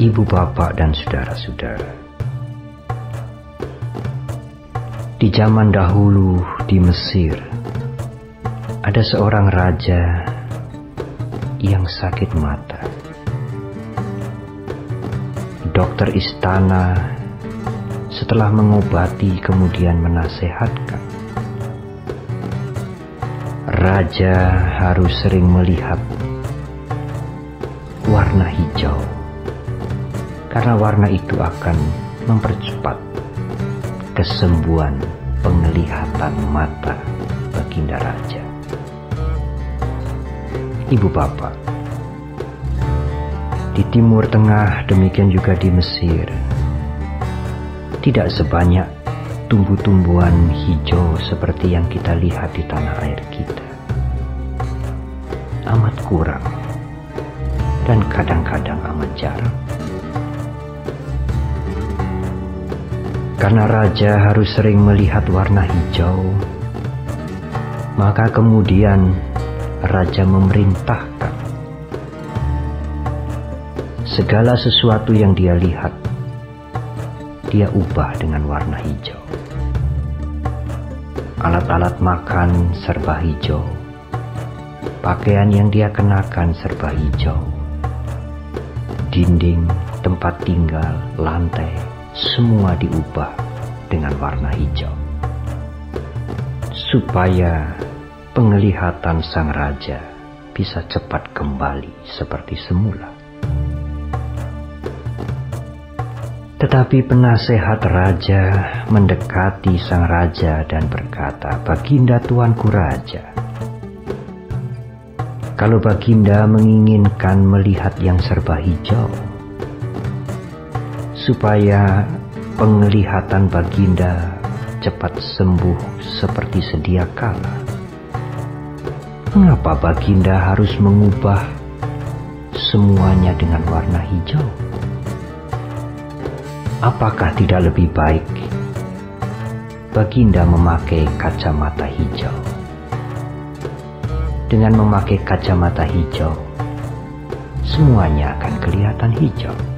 ibu bapak dan saudara-saudara. Di zaman dahulu di Mesir, ada seorang raja yang sakit mata. Dokter istana setelah mengobati kemudian menasehatkan. Raja harus sering melihat warna hijau karena warna itu akan mempercepat kesembuhan penglihatan mata baginda raja. Ibu bapak, di timur tengah demikian juga di Mesir, tidak sebanyak tumbuh-tumbuhan hijau seperti yang kita lihat di tanah air kita. Amat kurang dan kadang-kadang amat jarang. Karena raja harus sering melihat warna hijau, maka kemudian raja memerintahkan segala sesuatu yang dia lihat, dia ubah dengan warna hijau. Alat-alat makan serba hijau, pakaian yang dia kenakan serba hijau, dinding, tempat tinggal, lantai, semua diubah dengan warna hijau. Supaya penglihatan sang raja bisa cepat kembali seperti semula. Tetapi penasehat raja mendekati sang raja dan berkata, Baginda tuanku raja, kalau Baginda menginginkan melihat yang serba hijau, supaya penglihatan Baginda cepat sembuh seperti sedia kala. Mengapa Baginda harus mengubah semuanya dengan warna hijau? Apakah tidak lebih baik Baginda memakai kacamata hijau? Dengan memakai kacamata hijau, semuanya akan kelihatan hijau.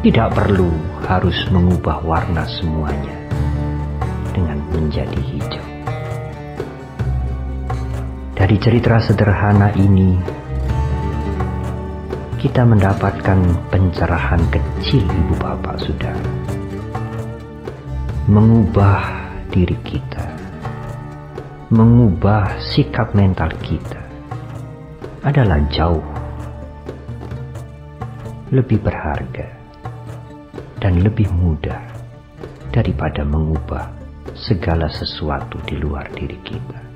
Tidak perlu harus mengubah warna semuanya dengan menjadi hijau. Dari cerita sederhana ini, kita mendapatkan pencerahan kecil ibu bapak saudara. Mengubah diri kita, mengubah sikap mental kita adalah jauh lebih berharga dan lebih mudah daripada mengubah segala sesuatu di luar diri kita.